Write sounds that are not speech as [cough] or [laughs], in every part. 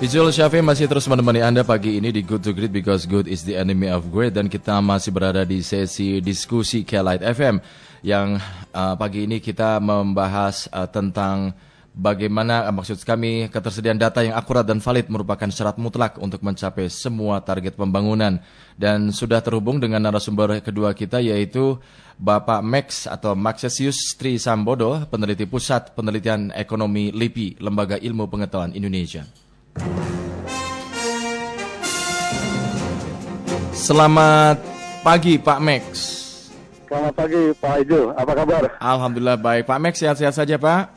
Visual Syafi masih terus menemani Anda pagi ini di Good to Great because good is the enemy of great dan kita masih berada di sesi diskusi Kelight FM yang uh, pagi ini kita membahas uh, tentang bagaimana uh, maksud kami ketersediaan data yang akurat dan valid merupakan syarat mutlak untuk mencapai semua target pembangunan dan sudah terhubung dengan narasumber kedua kita yaitu Bapak Max atau Maxesius Tri Sambodo, peneliti Pusat Penelitian Ekonomi LIPI, Lembaga Ilmu Pengetahuan Indonesia. Selamat pagi Pak Max. Selamat pagi Pak Ijo, apa kabar? Alhamdulillah baik. Pak Max sehat-sehat saja Pak?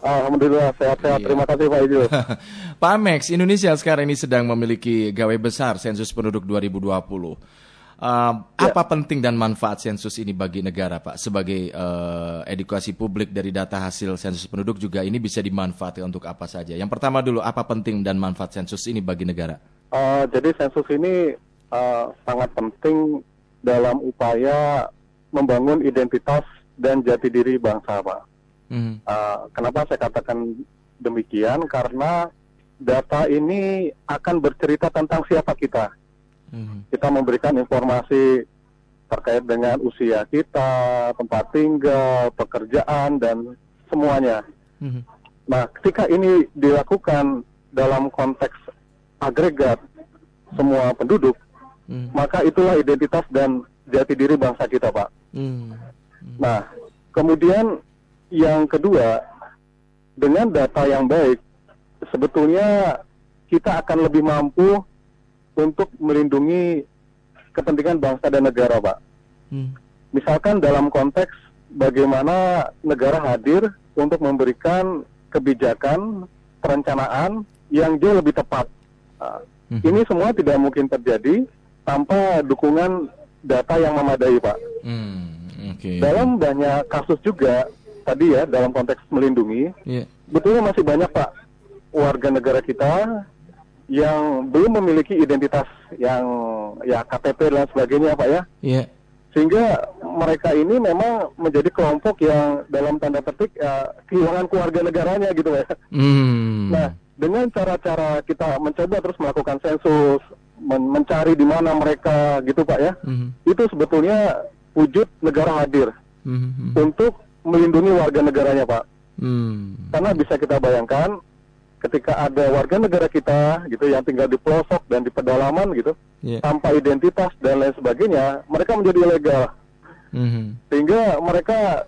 Alhamdulillah sehat-sehat. Iya. Terima kasih Pak Ijo. [laughs] Pak Max, Indonesia sekarang ini sedang memiliki gawe besar sensus penduduk 2020. Uh, Ya. Apa penting dan manfaat sensus ini bagi negara, Pak? Sebagai uh, edukasi publik dari data hasil sensus penduduk juga ini bisa dimanfaatkan untuk apa saja? Yang pertama dulu, apa penting dan manfaat sensus ini bagi negara? Eh, jadi sensus ini eh, sangat penting dalam upaya membangun identitas dan jati diri bangsa Pak. Mhm. Eh, kenapa saya katakan demikian? Karena data ini akan bercerita tentang siapa kita. Mhm. Kita memberikan informasi terkait dengan usia kita, tempat tinggal, pekerjaan, dan semuanya. Mhm. Nah, ketika ini dilakukan dalam konteks agregat semua penduduk, Mhm. maka itulah identitas dan jati diri bangsa kita, Pak. Mhm. Nah, kemudian yang kedua, dengan data yang baik, sebetulnya kita akan lebih mampu untuk melindungi kepentingan bangsa dan negara, Pak. Mhm. Misalkan dalam konteks bagaimana negara hadir untuk memberikan kebijakan perencanaan yang jauh lebih tepat. Nah, Mhm. Ini semua tidak mungkin terjadi tanpa dukungan data yang memadai, Pak. Mhm. Oke. Dalam banyak kasus juga tadi ya dalam konteks melindungi, Iya. betulnya masih banyak Pak warga negara kita yang belum memiliki identitas yang ya KTP dan sebagainya, Pak ya. Iya. sehingga mereka ini memang menjadi kelompok yang dalam tanda petik ya, kehilangan keluarga negaranya gitu ya. Mhm. Nah, dengan cara-cara kita mencoba terus melakukan sensus, men- mencari di mana mereka gitu Pak ya, Mhm. itu sebetulnya wujud negara hadir Mhm. untuk melindungi warga negaranya Pak. Mhm. Karena bisa kita bayangkan ketika ada warga negara kita gitu yang tinggal di pelosok dan di pedalaman gitu, Iya. tanpa identitas dan lain sebagainya, mereka menjadi ilegal. Mhm. sehingga mereka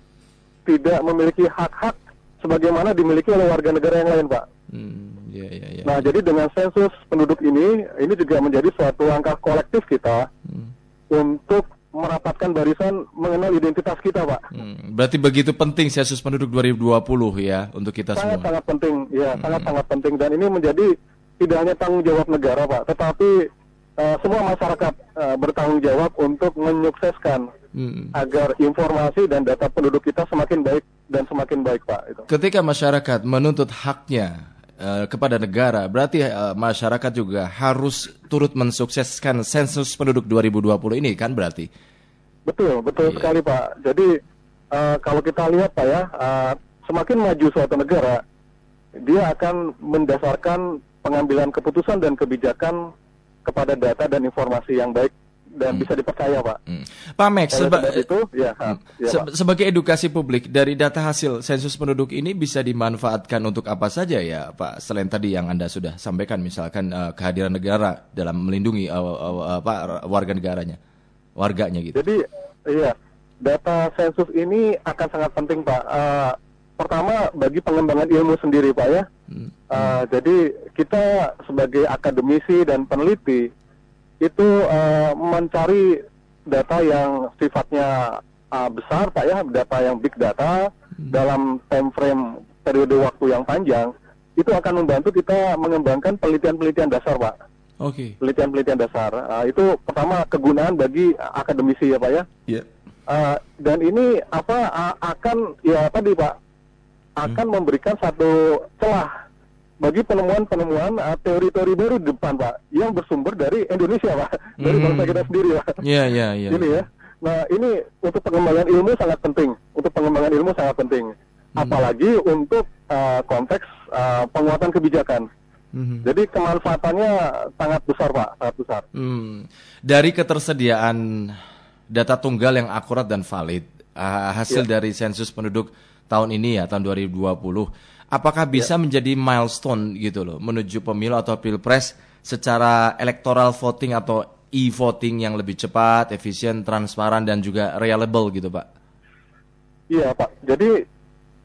tidak memiliki hak-hak sebagaimana dimiliki oleh warga negara yang lain, Pak. Hmm, ya, ya, ya. Nah, jadi dengan sensus penduduk ini, ini juga menjadi suatu langkah kolektif kita Hmm, untuk merapatkan barisan mengenal identitas kita, Pak. hmm. Berarti begitu penting sensus penduduk 2020 ya untuk kita semua. Sangat-sangat penting, ya, sangat-sangat penting. Dan ini menjadi tidak hanya tanggung jawab negara, Pak, tetapi eh, semua masyarakat eh, bertanggung jawab untuk menyukseskan Hmm. agar informasi dan data penduduk kita semakin baik dan semakin baik, Pak. Itu. Ketika masyarakat menuntut haknya eh, kepada negara, berarti masyarakat juga harus turut mensukseskan sensus penduduk 2020 ini kan berarti. Betul, betul Iya. sekali Pak. Jadi eh, kalau kita lihat Pak ya, eh, semakin maju suatu negara, dia akan mendasarkan pengambilan keputusan dan kebijakan kepada data dan informasi yang baik dan bisa dipercaya Pak. Hmm. Pak Max, seba- sebab itu, ya, ha, ya, se- Pak. sebagai edukasi publik dari data hasil sensus penduduk ini bisa dimanfaatkan untuk apa saja ya Pak? Selain tadi yang Anda sudah sampaikan misalkan eh, kehadiran negara dalam melindungi eh, eh, apa warga negaranya, warganya gitu. Jadi, iya, data sensus ini akan sangat penting Pak. Eh, pertama bagi pengembangan ilmu sendiri Pak ya. Hmm. Uh, jadi kita sebagai akademisi dan peneliti itu uh, mencari data yang sifatnya uh, besar, pak ya, data yang big data dalam time frame periode waktu yang panjang itu akan membantu kita mengembangkan penelitian-penelitian dasar, pak. Oke. Penelitian-penelitian dasar Uh, itu pertama kegunaan bagi akademisi ya, pak ya. Ya. Uh, dan ini apa uh, akan ya tadi pak akan memberikan satu celah bagi penemuan-penemuan uh, teori-teori baru di depan pak yang bersumber dari Indonesia pak dari Hmm. bangsa kita sendiri pak Iya, iya, iya. ini ya nah ini untuk pengembangan ilmu sangat penting untuk pengembangan ilmu sangat penting apalagi untuk uh, konteks uh, penguatan kebijakan Hmm. Jadi kemanfaatannya sangat besar Pak, sangat besar. Hmm. Dari ketersediaan data tunggal yang akurat dan valid, uh, hasil ya. dari sensus penduduk tahun ini ya tahun 2020, apakah bisa ya. menjadi milestone gitu loh menuju pemilu atau pilpres secara electoral voting atau e-voting yang lebih cepat, efisien, transparan dan juga reliable gitu Pak? Iya Pak. Jadi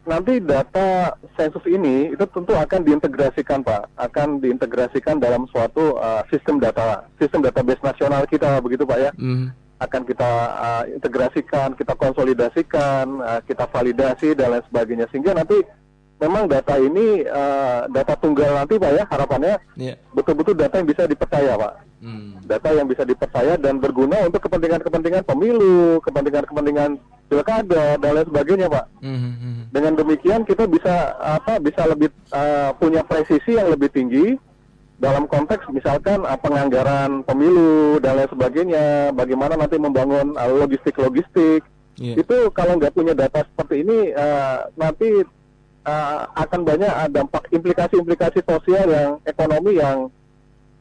nanti data sensus ini itu tentu akan diintegrasikan Pak, akan diintegrasikan dalam suatu uh, sistem data, sistem database nasional kita begitu Pak ya. Mm. Akan kita uh, integrasikan, kita konsolidasikan, uh, kita validasi dan lain sebagainya sehingga nanti memang data ini uh, data tunggal nanti Pak ya harapannya yeah. betul-betul data yang bisa dipercaya Pak. Hmm. Data yang bisa dipercaya dan berguna untuk kepentingan-kepentingan pemilu, kepentingan-kepentingan pilkada dan lain sebagainya Pak. Hmm. hmm, hmm. Dengan demikian kita bisa apa bisa lebih uh, punya presisi yang lebih tinggi dalam konteks misalkan uh, penganggaran pemilu dan lain sebagainya, bagaimana nanti membangun logistik-logistik. Yeah. Itu kalau nggak punya data seperti ini uh, nanti uh, akan banyak uh, dampak implikasi-implikasi sosial yang ekonomi yang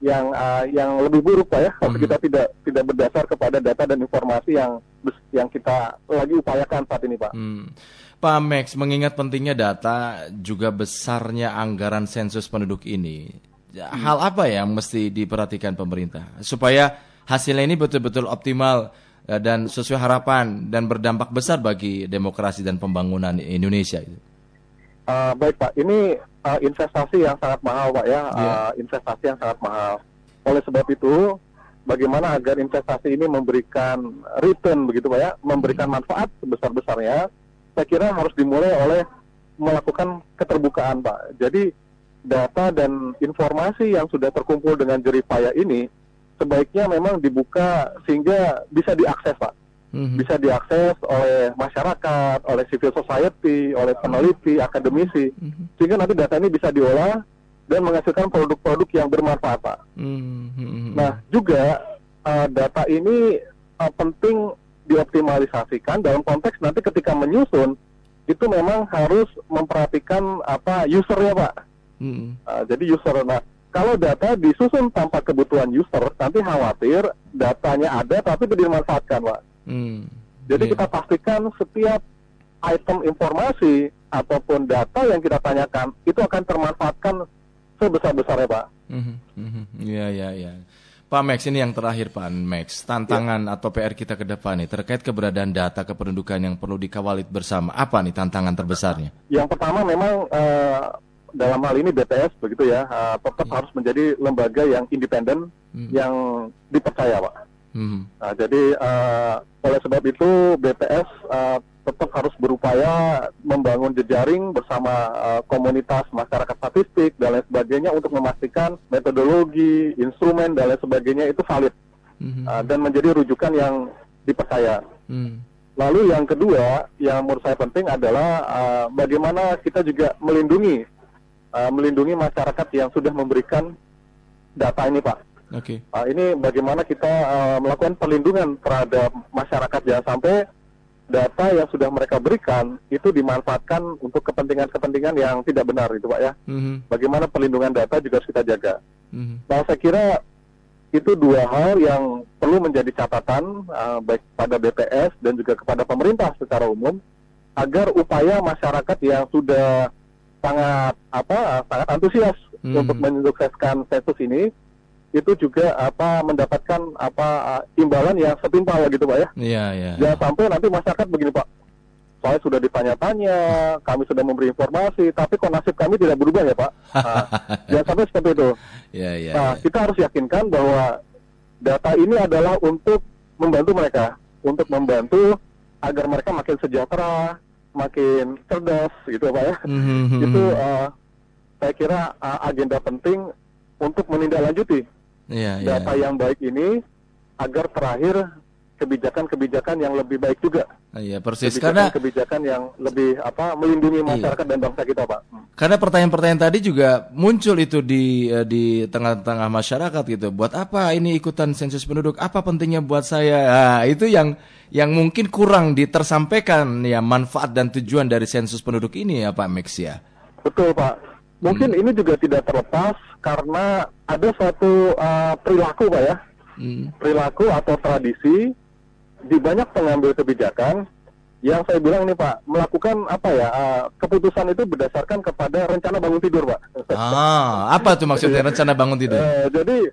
yang uh, yang lebih buruk pak ya kalau mm-hmm. kita tidak tidak berdasar kepada data dan informasi yang yang kita lagi upayakan saat ini pak. Hmm. Pak Max mengingat pentingnya data juga besarnya anggaran sensus penduduk ini hmm. hal apa yang mesti diperhatikan pemerintah supaya hasilnya ini betul-betul optimal dan sesuai harapan dan berdampak besar bagi demokrasi dan pembangunan Indonesia itu. Uh, baik Pak, ini uh, investasi yang sangat mahal Pak ya, yeah. Iya. uh, investasi yang sangat mahal. Oleh sebab itu, bagaimana agar investasi ini memberikan return begitu Pak ya, memberikan hmm. manfaat sebesar-besarnya, saya kira harus dimulai oleh melakukan keterbukaan Pak. Jadi data dan informasi yang sudah terkumpul dengan jeripaya ini sebaiknya memang dibuka sehingga bisa diakses Pak hmm. bisa diakses oleh masyarakat, oleh civil society, oleh peneliti, akademisi, hmm. sehingga nanti data ini bisa diolah dan menghasilkan produk-produk yang bermanfaat, Pak. Hmm. Nah, juga uh, data ini uh, penting dioptimalisasikan dalam konteks nanti ketika menyusun itu memang harus memperhatikan apa usernya, Pak. Hmm. Uh, jadi user, nah kalau data disusun tanpa kebutuhan user, nanti khawatir datanya ada tapi tidak dimanfaatkan, Pak. Hmm. Jadi yeah. kita pastikan setiap item informasi ataupun data yang kita tanyakan itu akan termanfaatkan sebesar-besarnya, Pak. Hmm, hmm, iya, iya, iya. Pak Max, ini yang terakhir Pak Max, tantangan ya. atau PR kita ke depan nih terkait keberadaan data kependudukan yang perlu dikawal bersama. Apa nih tantangan terbesarnya? Yang pertama memang uh, dalam hal ini BPS begitu ya, uh, tetap ya. harus menjadi lembaga yang independen, hmm. yang dipercaya Pak. Hmm. Nah, jadi uh, oleh sebab itu BPS uh, tetap harus berupaya membangun jejaring bersama uh, komunitas masyarakat statistik dan lain sebagainya untuk memastikan metodologi, instrumen dan lain sebagainya itu valid hmm. uh, dan menjadi rujukan yang dipercaya. Hmm. Lalu yang kedua yang menurut saya penting adalah uh, bagaimana kita juga melindungi uh, melindungi masyarakat yang sudah memberikan data ini, Pak. Oke. Okay. Uh, ini bagaimana kita uh, melakukan perlindungan terhadap masyarakat jangan sampai data yang sudah mereka berikan itu dimanfaatkan untuk kepentingan-kepentingan yang tidak benar itu pak ya. Mm-hmm. Bagaimana perlindungan data juga harus kita jaga. Mm-hmm. Nah saya kira itu dua hal yang perlu menjadi catatan uh, baik pada BPS dan juga kepada pemerintah secara umum agar upaya masyarakat yang sudah sangat apa sangat antusias mm-hmm. untuk menyukseskan sensus ini itu juga apa mendapatkan apa imbalan yang setimpal gitu pak ya. Iya iya. Jangan sampai nanti masyarakat begini pak, saya sudah ditanya-tanya, kami sudah memberi informasi, tapi kok nasib kami tidak berubah ya pak. [laughs] Nah, jangan sampai seperti itu. Iya iya. Nah kita harus yakinkan bahwa data ini adalah untuk membantu mereka, untuk membantu agar mereka makin sejahtera, makin cerdas gitu pak ya. Mm-hmm. Itu uh, saya kira uh, agenda penting untuk menindaklanjuti yeah, iya. data yeah. yang baik ini agar terakhir kebijakan-kebijakan yang lebih baik juga. Iya persis kebijakan, karena kebijakan yang lebih apa melindungi iya. masyarakat iya. dan bangsa kita pak. Karena pertanyaan-pertanyaan tadi juga muncul itu di eh, di tengah-tengah masyarakat gitu. Buat apa ini ikutan sensus penduduk? Apa pentingnya buat saya? Nah, itu yang yang mungkin kurang ditersampaikan ya manfaat dan tujuan dari sensus penduduk ini ya Pak Max ya. Betul Pak. Mungkin ini juga tidak terlepas karena ada suatu uh, perilaku Pak ya, Hmm. perilaku atau tradisi di banyak pengambil kebijakan yang saya bilang ini Pak melakukan apa ya uh, keputusan itu berdasarkan kepada rencana bangun tidur Pak. Ah, apa tuh maksudnya rencana bangun tidur? Eh, jadi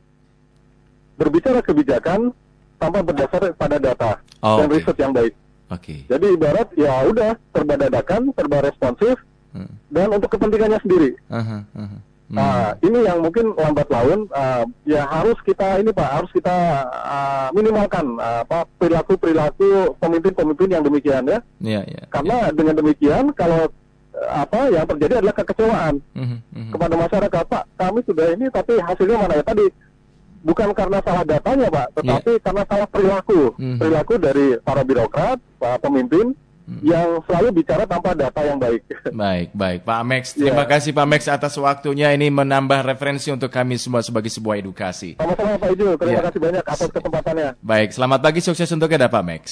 berbicara kebijakan tanpa berdasar pada data Oh, dan oke. riset yang baik. Oke. Jadi ibarat ya udah serba dadakan, serba responsif Hmm. dan untuk kepentingannya sendiri. Aha, aha. Hmm. Nah, ini yang mungkin lambat laun uh, ya harus kita ini Pak, harus kita uh, minimalkan uh, apa perilaku-perilaku pemimpin-pemimpin yang demikian ya. Iya, iya. Karena dengan demikian kalau uh, apa yang terjadi adalah kekecewaan Mhm, mhm. kepada masyarakat, Pak, kami sudah ini tapi hasilnya mana ya tadi bukan karena salah datanya, Pak, tetapi karena salah perilaku. Mhm. Perilaku dari para birokrat, para pemimpin Yang selalu bicara tanpa data yang baik. [laughs] Baik, baik. Pak Max, terima Ya. kasih Pak Max atas waktunya ini menambah referensi untuk kami semua sebagai sebuah edukasi. Sama-sama Pak Ijo, terima Ya. kasih banyak atas kesempatannya. Baik, selamat pagi, sukses untuk Anda Pak Max.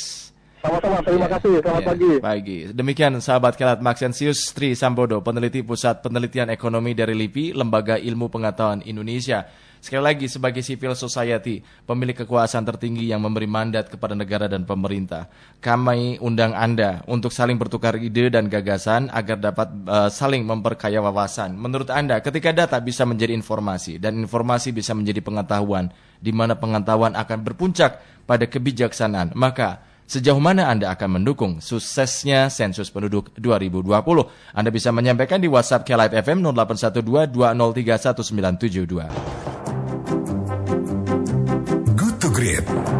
Sama-sama, terima Ya, kasih. Selamat ya, pagi. Pagi. Demikian sahabat Kelat Maxensius Tri Sambodo, peneliti Pusat Penelitian Ekonomi dari LIPI, Lembaga Ilmu Pengetahuan Indonesia. Sekali lagi sebagai civil society, pemilik kekuasaan tertinggi yang memberi mandat kepada negara dan pemerintah. Kami undang Anda untuk saling bertukar ide dan gagasan agar dapat eh, saling memperkaya wawasan. Menurut Anda, ketika data bisa menjadi informasi dan informasi bisa menjadi pengetahuan, di mana pengetahuan akan berpuncak pada kebijaksanaan, maka Sejauh mana Anda akan mendukung suksesnya sensus penduduk 2020? Anda bisa menyampaikan di WhatsApp Kelight FM 0812 2031 972. Thank you.